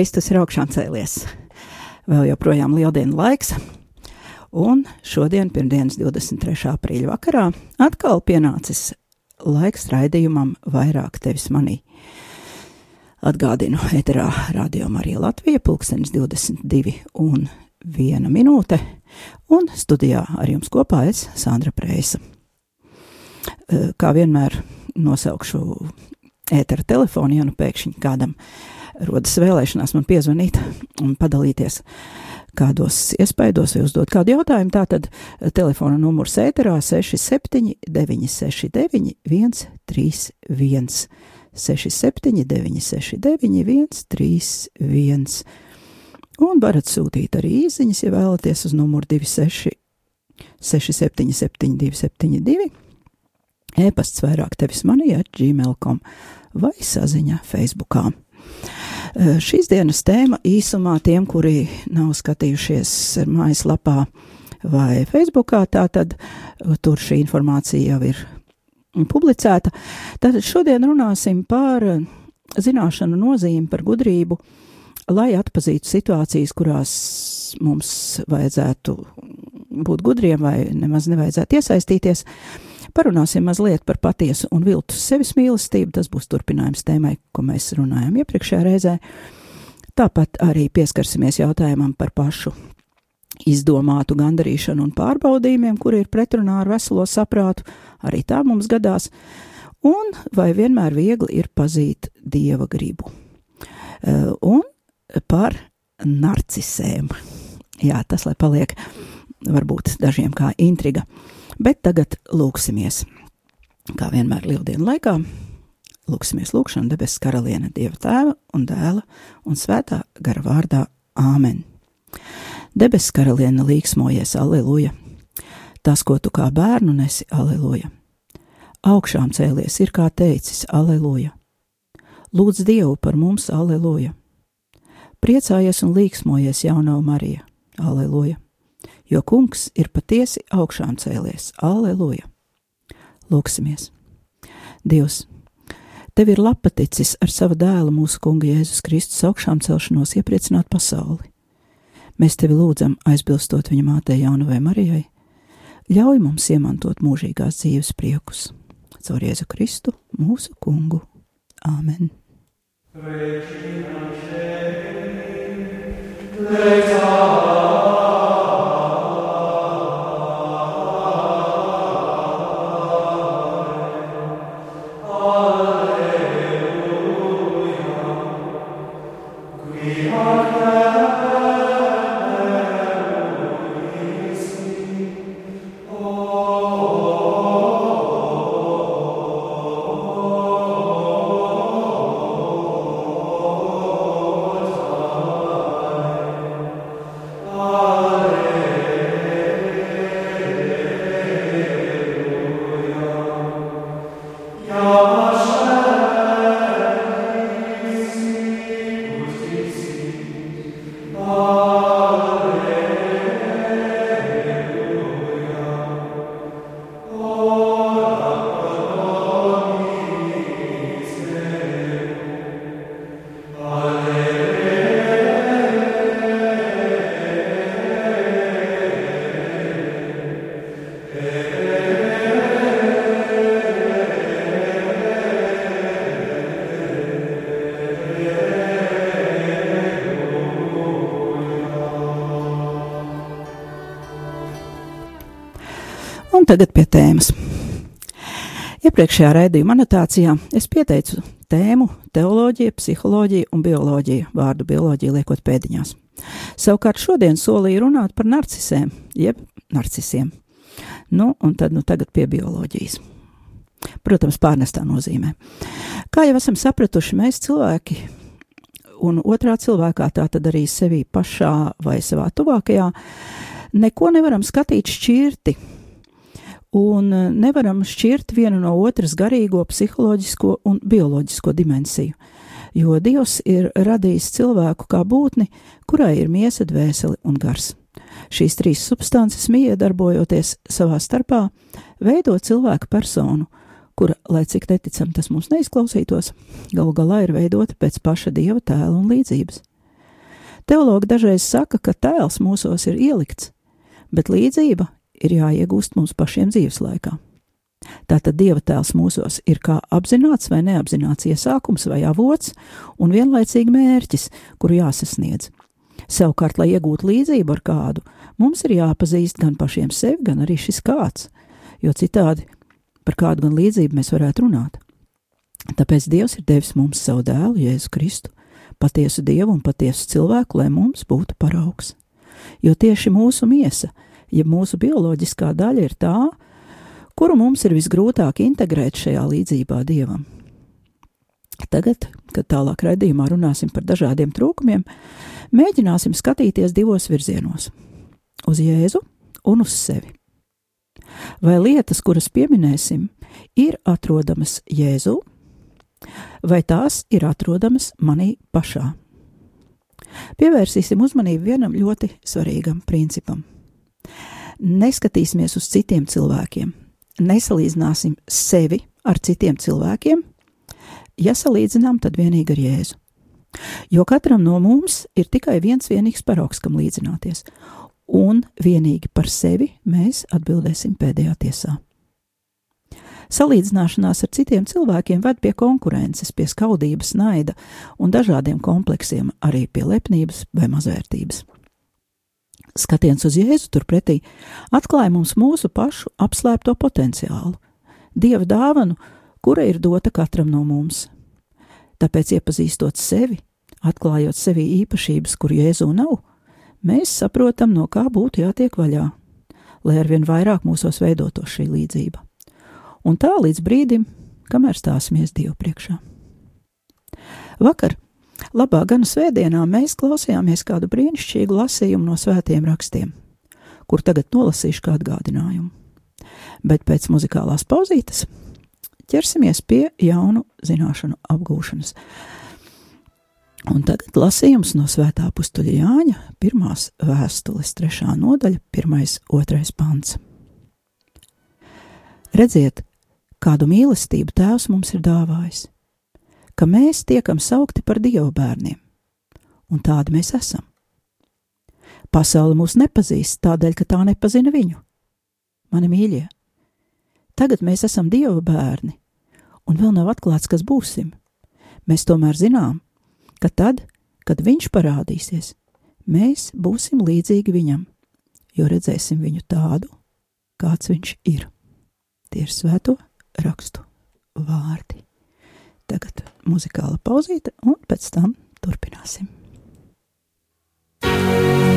Kristus ir augšām cēlies. Vēl joprojām lieldienu laiks, un šodien, pirmdienas 23. aprīļa vakarā, atkal pienācis laiks raidījumam vairāk tevis manī. Atgādinu, eterā Radio Marija Latvija, pulkstenis 22 un 1 minūte, un studijā ar jums kopā es, Sandra Preisa. Eh, Kā vienmēr nosaukšu ētera telefonu, ja nu pēkšņi kādam rodas vēlēšanās man piezvanīt un padalīties kādos iespaidos vai uzdot kādu jautājumu, tātad eh, telefona numurs ēterā 67 969 131. 67 969 131. Un varat sūtīt arī īsiņas, ja vēlaties uz numuru 26 67 72 72. E-pasts vairāk tevis manī at gmail.com vai saziņa Facebookā. Šīs dienas tēma īsumā tiem, kuri nav skatījušies mājaslapā vai Facebookā, tātad tur šī informācija jau ir publicēta. Tātad šodien runāsim par zināšanu nozīmi, par gudrību, lai atpazītu situācijas, kurās mums vajadzētu būt gudriem vai nemaz nevajadzētu iesaistīties. Parunāsim mazliet par patiesu un viltus sevis mīlestību. Tas būs turpinājums tēmai, ko mēs runājām iepriekšējā reizē. Tāpat arī pieskarsimies jautājumam par pašu izdomātu gandarīšanu un pārbaudījumiem, kuri ir pretrunā ar veselo saprātu, arī tā mums gadās, un vai vienmēr viegli ir pazīt dieva gribu. Eh, Un par narcisēm. Jā, tas lai paliek varbūt dažiem kā intriga, bet tagad lūksimies. Kā vienmēr lieldienu laikā, lūksimies lūkšanu debesu karaliene Dieva tēva un dēla un svētā gara vārdā Āmen. Debesu karaliene līksmojies, aleluja! Tas, ko tu kā bērnu nesi, aleluja! Augšām cēlies ir kā teicis, aleluja! Lūdz Dievu par mums, aleluja! Priecājies un līksmojies, jaunā Marija, aleluja! Jo kungs ir patiesi augšām cēlies, aleluja! Lūksimies! Dievs! Tev ir lapaticis ar savu dēlu mūsu kunga Jēzus Kristus augšām celšanos iepriecināt pasauli. Mēs tevi lūdzam, aizbilstot viņa mātei Jaunavai Marijai, ļauj mums iemantot mūžīgās dzīves priekus. Caur Jēzu Kristu, mūsu kungu. Āmen! Un tagad pie tēmas. Iepriekšējā raidījuma anotācijā es pieteicu tēmu teoloģija, psiholoģija un bioloģija, vārdu bioloģija liekot pēdiņās. Savukārt šodien solīju runāt par narcisēm, jeb narcisiem. Nu, un tad nu tagad pie bioloģijas. Protams, pārnestā nozīmē. Kā jau esam sapratuši, mēs cilvēki un otrā cilvēkā, tā tad arī sevī pašā vai savā tuvākajā, neko nevaram skatīt šķirti. Un e, nevaram šķirt vienu no otras garīgo, psiholoģisko un bioloģisko dimensiju, jo Dievs ir radījis cilvēku kā būtni, kurai ir miesa, dvēsele un gars. Šīs trīs substances miedarbojoties savā starpā, veido cilvēka personu, kura, lai cik neticam tas mums neizklausītos, galu galā ir veidota pēc paša dieva tēla un līdzības. Teologi dažreiz saka, ka tēls mūsos ir ielikts, bet līdzība ir jāiegūst mums pašiem dzīves laikā. Tātad dieva tēls mūsos ir kā apzināts vai neapzināts iesākums vai avots un vienlaicīgi mērķis, kuru jāsasniedz. Savukārt, lai iegūtu līdzību ar kādu, mums ir jāpazīst gan pašiem sevi, gan arī šis kāds, jo citādi par kādu gan līdzību mēs varētu runāt. Tāpēc Dievs ir devis mums savu dēlu, Jēzu Kristu, patiesu Dievu un patiesu cilvēku, lai mums būtu paraugs. Jo tieši mūsu miesa, ja mūsu bioloģiskā daļa ir tā, kuru mums ir visgrūtāk integrēt šajā līdzībā Dievam. Tagad, kad tālāk raidījumā runāsim par dažādiem trūkumiem, mēģināsim skatīties divos virzienos - uz Jēzu un uz sevi vai lietas, kuras pieminēsim, ir atrodamas Jēzū, vai tās ir atrodamas manī pašā. Pievērsīsim uzmanību vienam ļoti svarīgam principam. Neskatīsimies uz citiem cilvēkiem, nesalīdzināsim sevi ar citiem cilvēkiem, ja salīdzinām, tad vienīgi ar Jēzu. Jo katram no mums ir tikai viens vienīgs paraugs, kam līdzināties, un vienīgi par sevi mēs atbildēsim pēdējā tiesā. Salīdzināšanās ar citiem cilvēkiem ved pie konkurences, pie skaudības, naida un dažādiem kompleksiem, arī pie lepnības vai mazvērtības. Skatiens uz Jēzu turpretī atklāja mums mūsu pašu apslēpto potenciālu, dieva dāvanu, kura ir dota katram no mums. Tāpēc, iepazīstot sevi, atklājot sevī īpašības, kur Jēzu nav, mēs saprotam, no kā būtu jātiek vaļā, lai arvien vairāk mūsos veidoto šī līdzība. Un tā līdz brīdim, kamēr stāsimies Dievu priekšā. Vakar, labā gana svētdienā, mēs klausījāmies kādu brīnišķīgu lasījumu no svētiem rakstiem, kur tagad nolasīšu kā atgādinājumu. Bet pēc muzikālās pauzītes ķersimies pie jaunu zināšanu apgūšanas. Un tagad lasījums no Svētā pustuļa Jāņa, pirmās vēstules, trešā nodaļa, pirmais, otrais pants. Redziet, kādu mīlestību Tēvs mums ir dāvājis, ka mēs tiekam saukti par Dieva bērniem, un tādi mēs esam. Pasaule mūs nepazīst tādēļ, ka tā nepazina viņu. Mani mīļie, tagad mēs esam Dieva bērni, un vēl nav atklāts, kas būsim. Mēs tomēr zinām, ka tad, kad viņš parādīsies, mēs būsim līdzīgi viņam, jo redzēsim viņu tādu, kāds viņš ir. Tie ir svēto rakstu vārdi. Tagad muzikāla pauzīte, un pēc tam turpināsim. Sārainās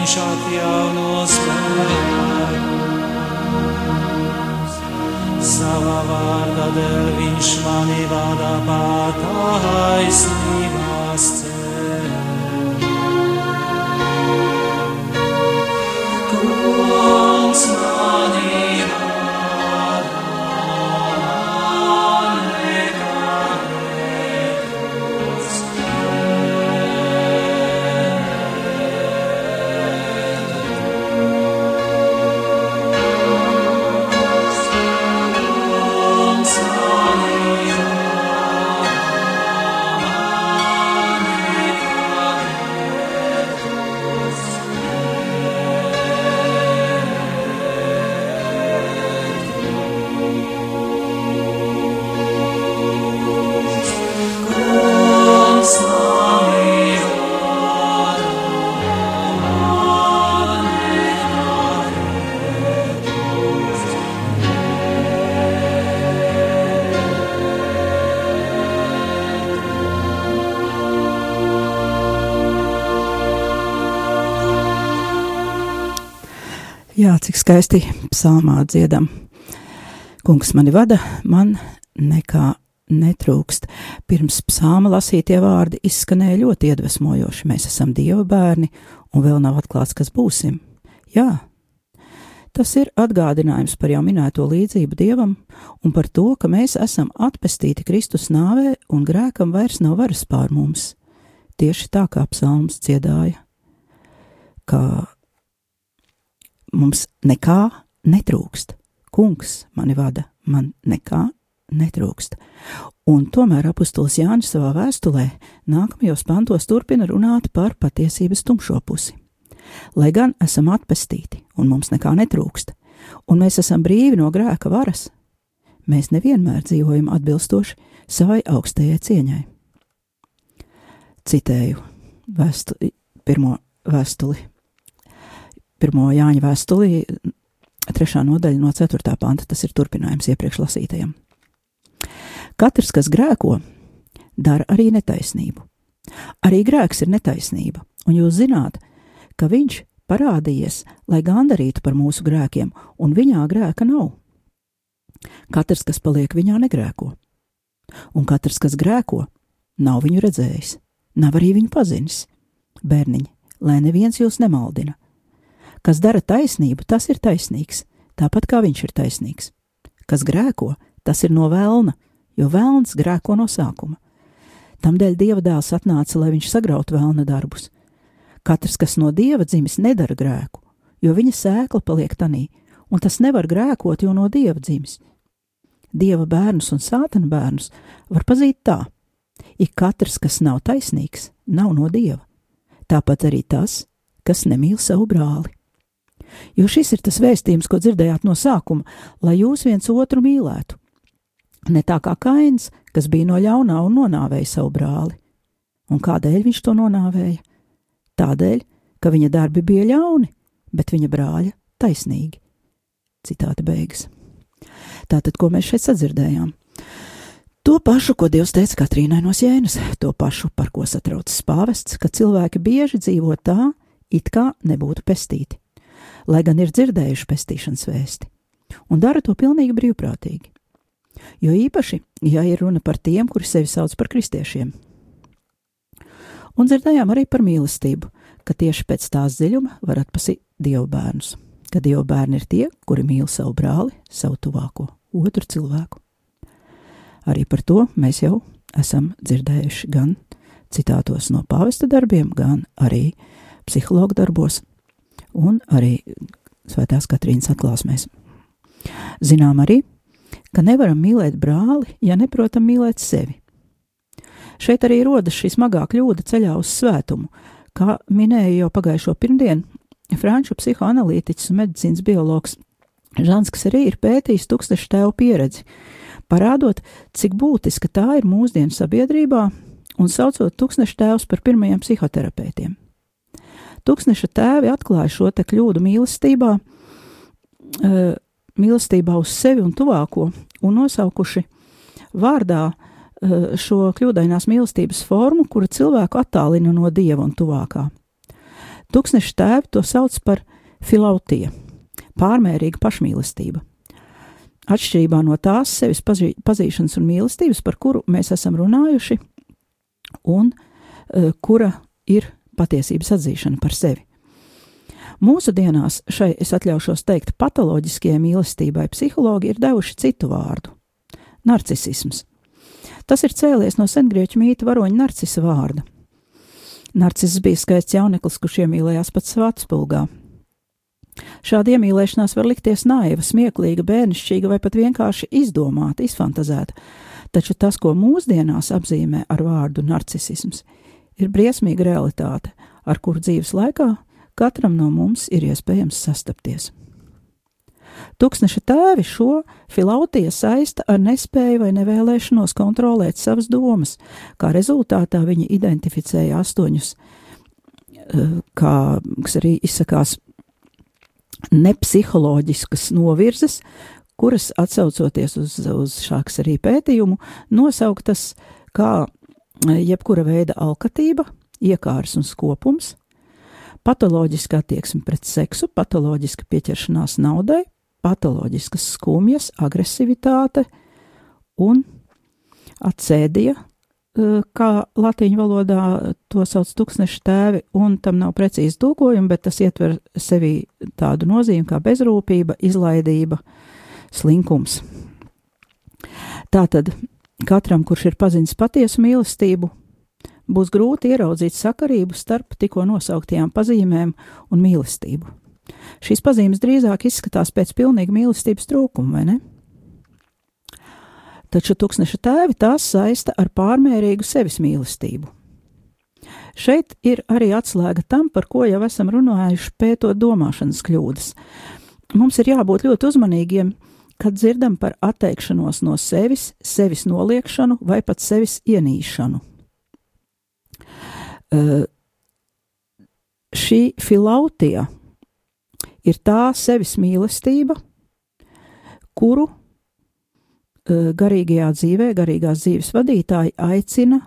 viņš atjaunos spēku. Savā vārdā dēļ viņš mani vada pataisnības ceļā. Cik skaisti psalmā dziedam. Kungs mani vada, man nekā netrūkst. Pirms psalma lasītie vārdi izskanēja ļoti iedvesmojoši. Mēs esam Dieva bērni, un vēl nav atklāts, kas būsim. Jā, tas ir atgādinājums par jau minēto līdzību Dievam un par to, ka mēs esam atpestīti Kristus nāvē un grēkam vairs nav varas pār mums. Tieši tā kā psalms dziedāja, ka mums nekā netrūkst. Kungs mani vada, man nekā netrūkst. Un tomēr apustulis Jānis savā vēstulē nākamajos pantos turpina runāt par patiesības tumšo pusi. Lai gan esam atpestīti un mums nekā netrūkst, un mēs esam brīvi no grēka varas, mēs nevienmēr dzīvojam atbilstoši savai augstajai cieņai. Citēju vēstuli, pirmo vēstuli pirmo Jāņa vēstuli, trešā nodaļa no ceturtā panta, tas ir turpinājums iepriekš lasītajam. Katrs, kas grēko, dara arī netaisnību. Arī grēks ir netaisnība, un jūs zināt, ka viņš parādījies, lai gandarītu par mūsu grēkiem, un viņā grēka nav. Katrs, kas paliek viņā, negrēko, un katrs, kas grēko, nav viņu redzējis, nav arī viņu pazinis. Bērniņi, lai neviens jūs nemaldina. Kas dara taisnību, tas ir taisnīgs, tāpat kā viņš ir taisnīgs. Kas grēko, tas ir no vēlna, jo vēlns grēko no sākuma. Tamdēļ Dieva dēls atnāca, lai viņš sagrautu vēlna darbus. Katrs, kas no Dieva dzimis, nedara grēku, jo viņa sēkla paliek tanī, un tas nevar grēkot, jo no Dieva dzimis. Dieva bērnus un sātana bērnus var pazīt tā: ik katrs, kas nav taisnīgs, nav no Dieva. Tāpat arī tas, kas nemīl savu brāli. Jo šis ir tas vēstījums, ko dzirdējāt no sākuma, lai jūs viens otru mīlētu. Ne tā kā Kains, kas bija no ļaunā un nonāvēja savu brāli. Un kādēļ viņš to nonāvēja? Tādēļ, ka viņa darbi bija ļauni, bet viņa brāļa taisnīgi. Citāta beigas. Tātad, ko mēs šeit sadzirdējām? To pašu, ko Dievs teica Katrīnai no Jēnas, to pašu, par ko satraucas pāvests, ka cilvēki bieži dzīvo tā, it kā nebūtu pestīti, lai gan ir dzirdējuši pestīšanas vēsti, un dara to pilnīgi brīvprātīgi. Jo īpaši, ja ir runa par tiem, kuri sevi sauc par kristiešiem. Un dzirdējām arī par mīlestību, ka tieši pēc tās dziļuma var atpazīt dievu bērnus, ka dievu bērni ir tie, kuri mīl savu brāli, savu tuvāko, otru cilvēku. Arī par to mēs jau esam dzirdējuši gan citātos no pāvesta darbiem, gan arī psihologu darbos un arī Svētās Katrīnas atklāsmēs. Zinām arī, ka nevaram mīlēt brāli, ja neprotam mīlēt sevi. Šeit arī rodas šī smagā kļūda ceļā uz svētumu, kā minēja jau pagājušo pirmdienu franču psihoanalītiķis un medicīnas biologs Žants, kas arī ir pētījis tūkstošu tēvu pieredzi, parādot, cik būtiska tā ir mūsdienu sabiedrībā un saucot tūkstneša tēvus par pirmajiem psihoterapeitiem. Tūkstneša tēvi atklāja šo te kļūdu mīlestībā, uh, mīlestībā uz sevi un tuvāko, un nosaukuši vārdā uh, šo kļūdainās mīlestības formu, kura cilvēku attālina no dieva un tuvākā. Tūkstneša tēvi to sauc par filautija, pārmērīga pašmīlestība atšķirībā no tās sevis pazī, pazīšanas un mīlestības, par kuru mēs esam runājuši, un uh, kura ir patiesības atzīšana par sevi. Mūsdienās šai, es atļaušos teikt, patoloģiskajai mīlestībai psihologi ir devuši citu vārdu - narcisms. Tas ir cēlies no sengrieķu mīta varoņa narcisa vārda. Narcis bija skaists jauneklis, kurš iemīlējās pats savā atspulgā, Šāda iemīlēšanās var likties naiva, smieklīga, bērnišķīga vai pat vienkārši izdomāta, izfantazēta, taču tas, ko mūsdienās apzīmē ar vārdu narcisms, ir briesmīga realitāte, ar kuru dzīves laikā katram no mums ir iespējams sastapties. Tūkstneša tēvi šo filautiju saista ar nespēju vai nevēlēšanos kontrolēt savas domas, kā rezultātā viņi identificēja astoņus, eh, kā, kas arī izsakās nepsiholoģiskas novirzes, kuras atsaucoties uz, uz šāks arī pētījumu, nosauktas kā jebkura veida alkatība, iekārs un skopums, patoloģiska attieksme pret seksu, patoloģiska pieķeršanās naudai, patoloģiskas skumjas, agresivitāte un atsēdija, Eh, kā latīņu valodā to sauc tūkstneša tēvi, un tam nav precīzi tulkojumi, bet tas ietver sevi tādu nozīmi kā bezrūpība, izlaidība, slinkums. Tātad katram, kurš ir pazinis patiesu mīlestību, būs grūti ieraudzīt sakarību starp tikko nosauktajām pazīmēm un mīlestību. Šīs pazīmes drīzāk izskatās pēc pilnīga mīlestības trūkuma, vai ne? taču tūkstneša tēvi tās saista ar pārmērīgu sevis mīlestību. Šeit ir arī atslēga tam, par ko jau esam runājuši, pētot domāšanas kļūdas. Mums ir jābūt ļoti uzmanīgiem, kad dzirdam par atteikšanos no sevis, sevis noliekšanu vai pat sevis ienīšanu. Uh, šī filautija ir tā sevis mīlestība, kuru Eh, garīgajā dzīvē, garīgās dzīves vadītāji aicina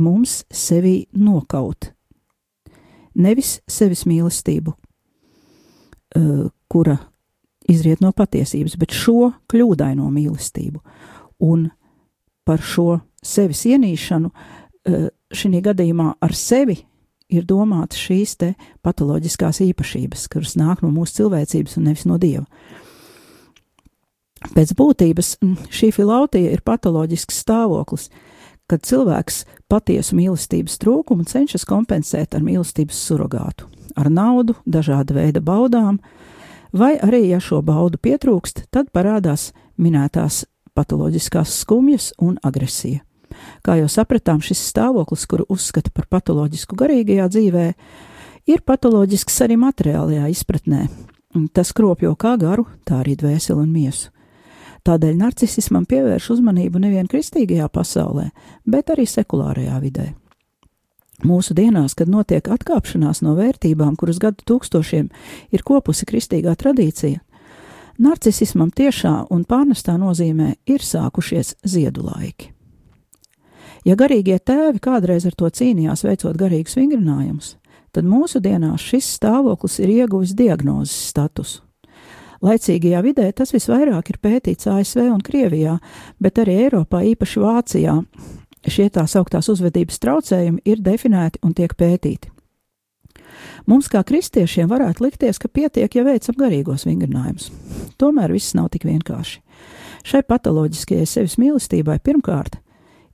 mums sevi nokaut. Nevis sevis mīlestību, eh, kura izriet no patiesības, bet šo kļūdaino mīlestību. Un par šo sevis ienīšanu eh, šī gadījumā ar sevi ir domātas šīs te patoloģiskās īpašības, kuras nāk no mūsu cilvēcības un nevis no dieva. Pēc būtības šī filautija ir patoloģisks stāvoklis, kad cilvēks patiesu mīlestības trūkumu cenšas kompensēt ar mīlestības surrogātu, ar naudu, dažāda veida baudām, vai arī, ja šo baudu pietrūkst, tad parādās minētās patoloģiskās skumjas un agresija. Kā jau sapratām, šis stāvoklis, kuru uzskata par patoloģisku garīgajā dzīvē, ir patoloģisks arī materiālajā izpratnē. Tas kropļo kā garu, tā arī dvēseli un miesu. Tādēļ narcisismam pievērš uzmanību nevien kristīgajā pasaulē, bet arī sekulārajā vidē. Mūsu dienās, kad notiek atkāpšanās no vērtībām, kuras gadu tūkstošiem ir kopusi kristīgā tradīcija, narcisismam tiešā un pārnestā nozīmē ir sākušies ziedu laiki. Ja garīgie tēvi kādreiz ar to cīnījās, veicot garīgus vingrinājumus, tad mūsu dienās šis stāvoklis ir ieguvis diagnozes statusu. Laicīgajā vidē tas visvairāk ir pētīts ASV un Krievijā, bet arī Eiropā, īpaši Vācijā, šie tā sauktās uzvedības traucējumi ir definēti un tiek pētīti. Mums, kā kristiešiem, varētu likties, ka pietiek, ja veicam garīgos vingrinājumus. Tomēr viss nav tik vienkārši. Šai patoloģiskajai sevis mīlestībai pirmkārt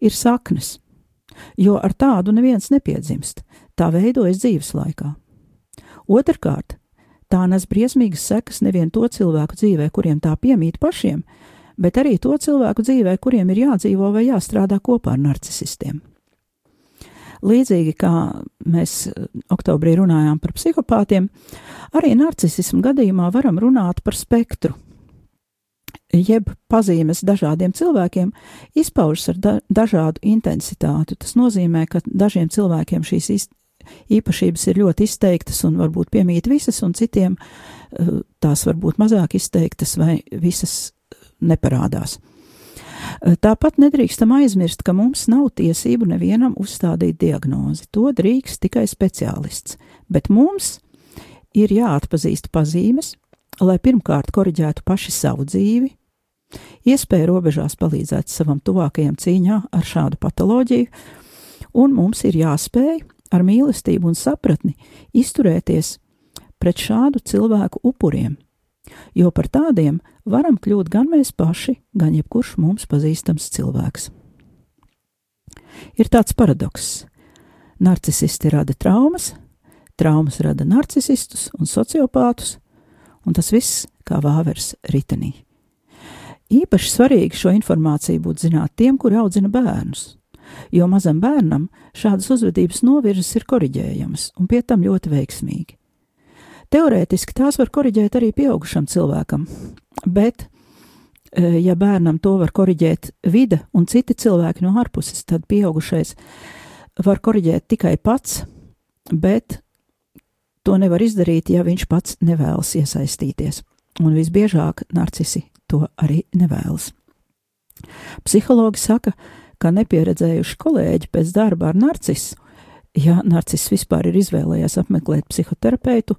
ir saknes, jo ar tādu neviens nepiedzimst, tā veidojas dzīves laikā. Otrkārt, Tā nes briesmīgas sekas nevien to cilvēku dzīvē, kuriem tā piemīt pašiem, bet arī to cilvēku dzīvē, kuriem ir jādzīvo vai jāstrādā kopā ar narcisistiem. Līdzīgi kā mēs eh, oktobrī runājām par psihopātiem, arī narcisismu gadījumā varam runāt par spektru, jeb pazīmes dažādiem cilvēkiem izpaužas ar da dažādu intensitāti. Tas nozīmē, ka dažiem cilvēkiem šīs īpašības ir ļoti izteiktas un varbūt piemīt visas, un citiem eh, tās varbūt mazāk izteiktas vai visas neparādās. Eh, tāpat nedrīkstam aizmirst, ka mums nav tiesību nevienam uzstādīt diagnozi. To drīkst tikai speciālists, bet mums ir jāatpazīst pazīmes, lai pirmkārt koriģētu paši savu dzīvi, iespēju robežās palīdzēt savam tuvākajam cīņā ar šādu patoloģiju, un mums ir jāspēj ar mīlestību un sapratni izturēties pret šādu cilvēku upuriem, jo par tādiem varam kļūt gan mēs paši, gan jebkurš mums pazīstams cilvēks. Ir tāds paradoks. Narcisisti rada traumas, traumas rada narcisistus un sociopātus, un tas viss kā vāvers ritenī. Īpaši svarīgi šo informāciju būtu zināt tiem, kuri audzina bērnus, jo mazam bērnam šādas uzvedības novirzes ir koriģējamas un pie tam ļoti veiksmīgi. Teorētiski tās var koriģēt arī pieaugušam cilvēkam, bet, e, ja bērnam to var koriģēt vide un citi cilvēki no ārpuses, tad pieaugušais var koriģēt tikai pats, bet to nevar izdarīt, ja viņš pats nevēlas iesaistīties. Un visbiežāk narcisi to arī nevēlas. Psihologi saka, ka nepieredzējuši kolēģi pēc darba ar narcisu, ja narcis vispār ir izvēlējies apmeklēt psihoterapeitu,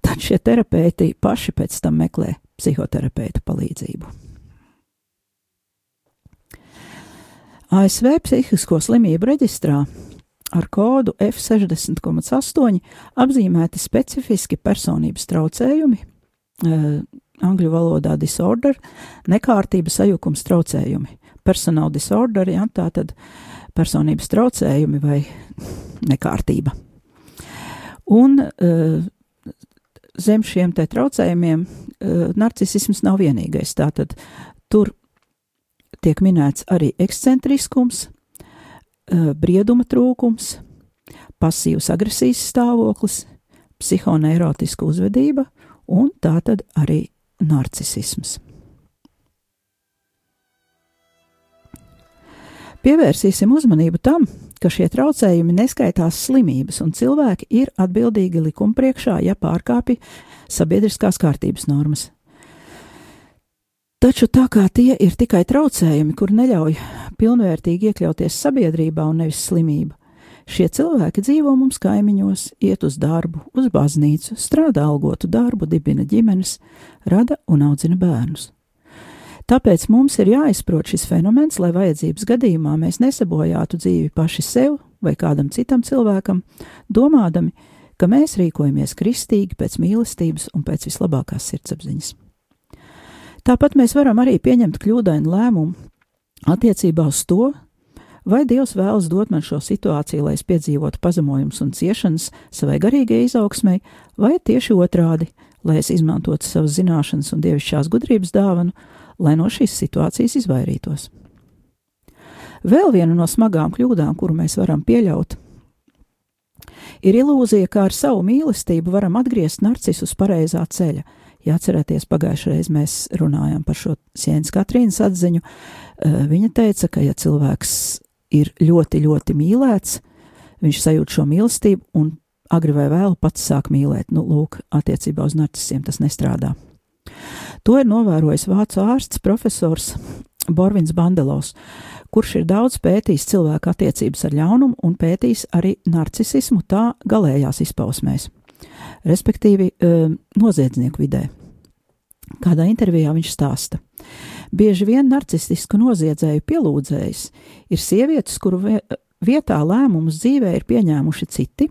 tad šie terapeiti paši pēc tam meklē psihoterapeitu palīdzību. ASV psihisko slimību reģistrā ar kodu F60,8 apzīmēti specifiski personības traucējumi, eh, angļu valodā disorder, nekārtība sajukums traucējumi, personal disorder, ja, tā tad personības traucējumi vai nekārtība. Un uh, zem šiem te traucējumiem uh, narcisisms nav vienīgais. Tātad tur tiek minēts arī ekscentriskums, uh, brieduma trūkums, pasīvs agresijas stāvoklis, psihoneirotiska uzvedība un tātad arī narcisisms. Pievērsīsim uzmanību tam, ka šie traucējumi neskaitās slimības, un cilvēki ir atbildīgi likuma priekšā, ja pārkāpj sabiedriskās kārtības normas. Taču tā kā tie ir tikai traucējumi, kur neļauj pilnvērtīgi iekļauties sabiedrībā un nevis slimība, šie cilvēki dzīvo mums kaimiņos, iet uz darbu, uz baznīcu, strādā algotu darbu, dibina ģimenes, rada un audzina bērnus. Tāpēc mums ir jāizprot šis fenomens, lai vajadzības gadījumā mēs nesabojātu dzīvi paši sev vai kādam citam cilvēkam, domādami, ka mēs rīkojamies kristīgi pēc mīlestības un pēc vislabākās sirdsapziņas. Tāpat mēs varam arī pieņemt kļūdainu lēmumu attiecībā uz to, vai Dievs vēlas dot man šo situāciju, lai es piedzīvotu pazemojumus un ciešanas savai garīgajai izaugsmai, vai tieši otrādi, lai es izmantotu savas zināšanas un dievišķās gudrības dāvanu, lai no šīs situācijas izvairītos. Vēl viena no smagām kļūdām, kuru mēs varam pieļaut, ir ilūzija, ka ar savu mīlestību varam atgriezt narcisu uz pareizā ceļa, Ja atcerieties, pagājušajā reizē mēs runājām par šo Sienas Katrīnas atziņu, uh, viņa teica, ka ja cilvēks ir ļoti, ļoti mīlēts, viņš sajūt šo mīlestību un agri vai vēlu pats sāk mīlēt. Nu, lūk, attiecībā uz narcisiem tas nestrādā. To ir novērojis vācu ārsts profesors Borvins Bandelos, kurš ir daudz pētījis cilvēku attiecības ar ļaunumu un pētījis arī narcisismu tā galējās izpausmēs, respektīvi noziedznieku vidē. Kādā intervijā viņš stāsta. Bieži vien narcistisku noziedzēju pielūdzējs ir sievietes, kuru vietā lēmumus dzīvē ir pieņēmuši citi,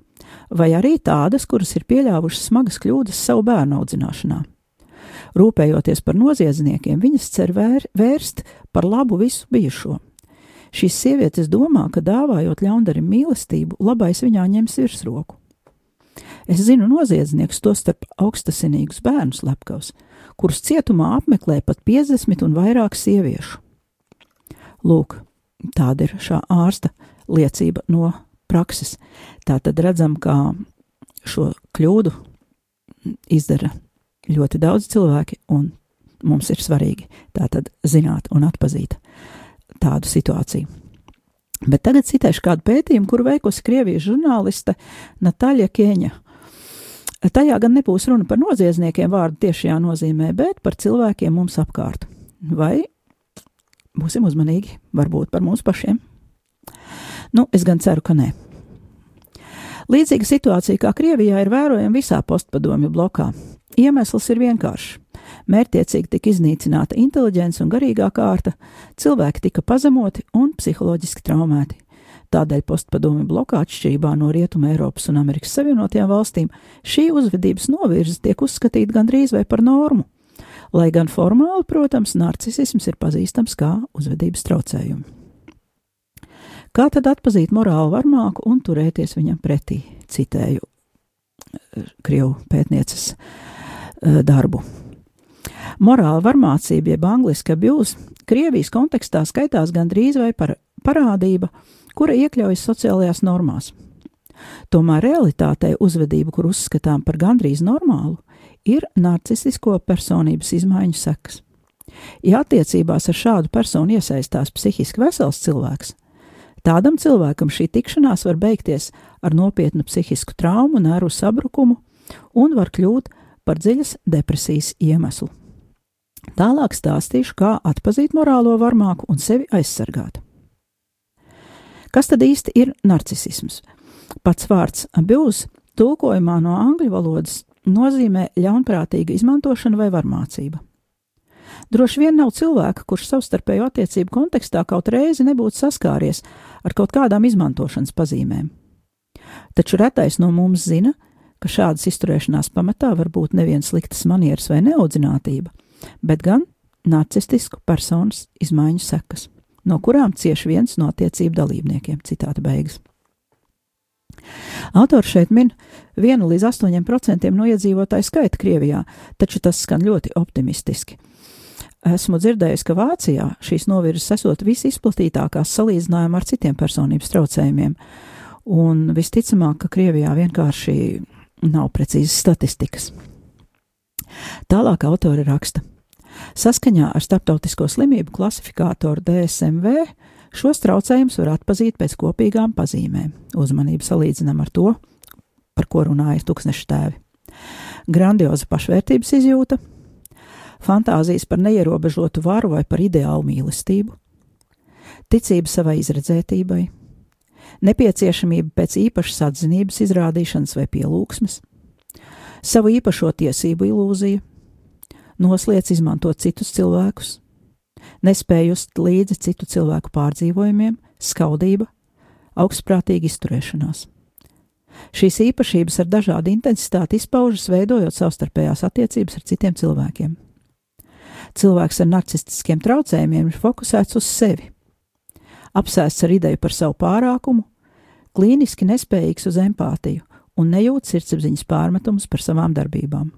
vai arī tādas, kuras ir pieļāvušas smagas kļūdas savu bērnu audzināšanā. Rūpējoties par noziedzniekiem, viņas cer vēr, vērst par labu visu bijušo. Šīs sievietes domā, ka dāvājot ļaundarim mīlestību, labais viņā ņems virsroku. Es zinu noziedzniekus, tostarp augstasinīgus bērnus lepkavus, kurus cietumā apmeklē pat 50 un vairāk sieviešu. Lūk, tāda ir šā ārsta liecība no prakses. Tā tad redzam, kā šo kļūdu izdara ļoti daudz cilvēki, un mums ir svarīgi tā tad zināt un atpazīt tādu situāciju. Bet tagad citēšu kādu pētījumu, kuru veikusi Krievijas žurnāliste Natāļa Kieņa. Tajā gan nebūs runa par noziedzniekiem vārdu tiešajā nozīmē, bet par cilvēkiem mums apkārt. Vai būsim uzmanīgi, varbūt par mums pašiem? Nu, es gan ceru, ka nē. Līdzīga situācija kā Krievijā ir vērojama visā postpadomju blokā. Iemesls ir vienkāršs. Mērķiecīgi tika iznīcināta inteliģence un garīgā kārta, cilvēki tika pazemoti un psiholoģiski traumēti. Tādēļ postpadomju blokā atšķirībā no Rietuma Eiropas un Amerikas Savienotajām valstīm šī uzvedības novirze tiek uzskatīta gandrīz vai par normu. Lai gan formāli, protams, narcisisms ir pazīstams kā uzvedības traucējumi. Kā tad atzīt morālu varmāku un turēties viņam pretī? Citēju eh, Krievu pētnieces darbu. Morāla varmācība, jeb angliski abuse, Krievijas kontekstā skaitās gandrīz vai par parādība, kura iekļaujas sociālajās normās. Tomēr realitātē uzvedība, kur uzskatām par gandrīz normālu, ir narcistisko personības izmaiņu sekas. Ja attiecībās ar šādu personu iesaistās psihiski vesels cilvēks, tādam cilvēkam šī tikšanās var beigties ar nopietnu psihisku traumu, nervu sabrukumu un var kļūt par dziļas depresijas iemeslu. Tālāk stāstīšu, kā atzīt morālo varmāku un sevi aizsargāt. Kas tad īsti ir narcisms? Pats vārds abuse tulkojumā no angļu valodas nozīmē ļaunprātīga izmantošana vai varmācība. Droši vien nav cilvēka, kurš savstarpēju attiecību kontekstā kaut reizi nebūtu saskāries ar kaut kādām izmantošanas pazīmēm. Taču retais no mums zina, ka šādas izturēšanās pamatā var būt neviens sliktas manieres vai neaudzinātība, bet gan narcistisku personas izmaiņu sekas, no kurām cieši viens no attiecību dalībniekiem. Citāta beigas. Autors šeit min 1 līdz 8% no iedzīvotāju skaita Krievijā, taču tas skan ļoti optimistiski. Esmu dzirdējis, ka Vācijā šīs novirzes esot visizplatītākās salīdzinājumā ar citiem personības traucējumiem, un visticamāk, ka Krievijā vienkārši nav precīzas statistikas. Tālāk autori raksta. Saskaņā ar Startautisko slimību klasifikātoru DSMV šos traucējumus var atpazīt pēc kopīgām pazīmēm. Uzmanību salīdzinām ar to, par ko runāja tūkstneša tēvi. Grandioza pašvērtības izjūta, fantāzijas par neierobežotu varu vai par ideālu mīlestību, ticība savai izredzētībai, nepieciešamība pēc īpašas atzinības izrādīšanas vai pielūgsmes, savu īpašo tiesību ilūziju, nosliec izmantot citus cilvēkus, nespēj just līdzi citu cilvēku pārdzīvojumiem, skaudība, augstprātīga izturēšanās. Šīs īpašības ar dažādu intensitāti izpaužas, veidojot savstarpējās attiecības ar citiem cilvēkiem. Cilvēks ar narcistiskiem traucējumiem ir fokusēts uz sevi, apsēsts ar ideju par savu pārākumu, klīniski nespējīgs uz empātiju, un nejūt sirdsapziņas pārmetumus par savām darbībām.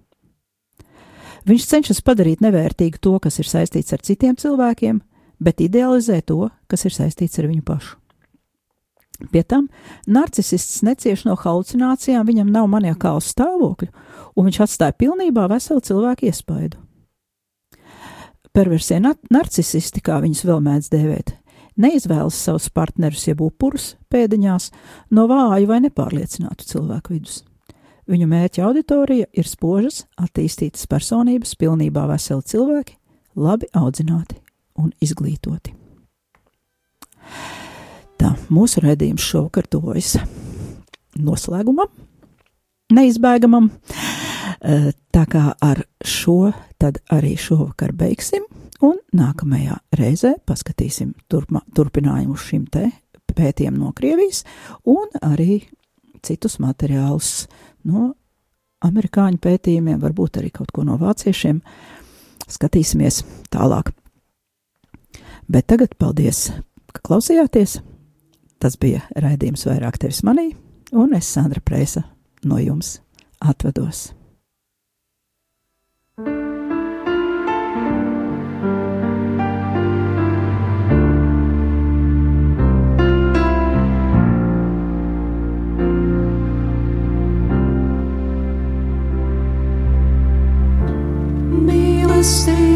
Viņš cenšas padarīt nevērtīgu to, kas ir saistīts ar citiem cilvēkiem, bet idealizē to, kas ir saistīts ar viņu pašu. Pie tam narcisists necieš no halucinācijām, viņam nav maniakālu stāvokļu, un viņš atstāja pilnībā veselu cilvēku iespaidu. Perversie narcisisti, kā viņus vēl mēdz dēvēt, neizvēlas savus partnerus jeb upurus pēdiņās no vāju vai nepārliecinātu cilvēku vidus. Viņu mērķa auditorija ir spožas, attīstītas personības, pilnībā veseli cilvēki, labi audzināti un izglītoti. Tā mūsu redzējums šovakar tuvojas noslēgumam, neizbēgamam. Tā kā ar šo tad arī šovakar beigsim, un nākamajā reizē paskatīsim turpma, turpinājumu šim te pētījumam no Krievijas, un arī citus materiālus no amerikāņu pētījumiem, varbūt arī kaut ko no vāciešiem. Skatīsimies tālāk. Bet tagad paldies, ka klausījāties! Tas bija raidījums vairāk tevis manī, un es, Sandra Prēsa, no jums atvados. Mīlestības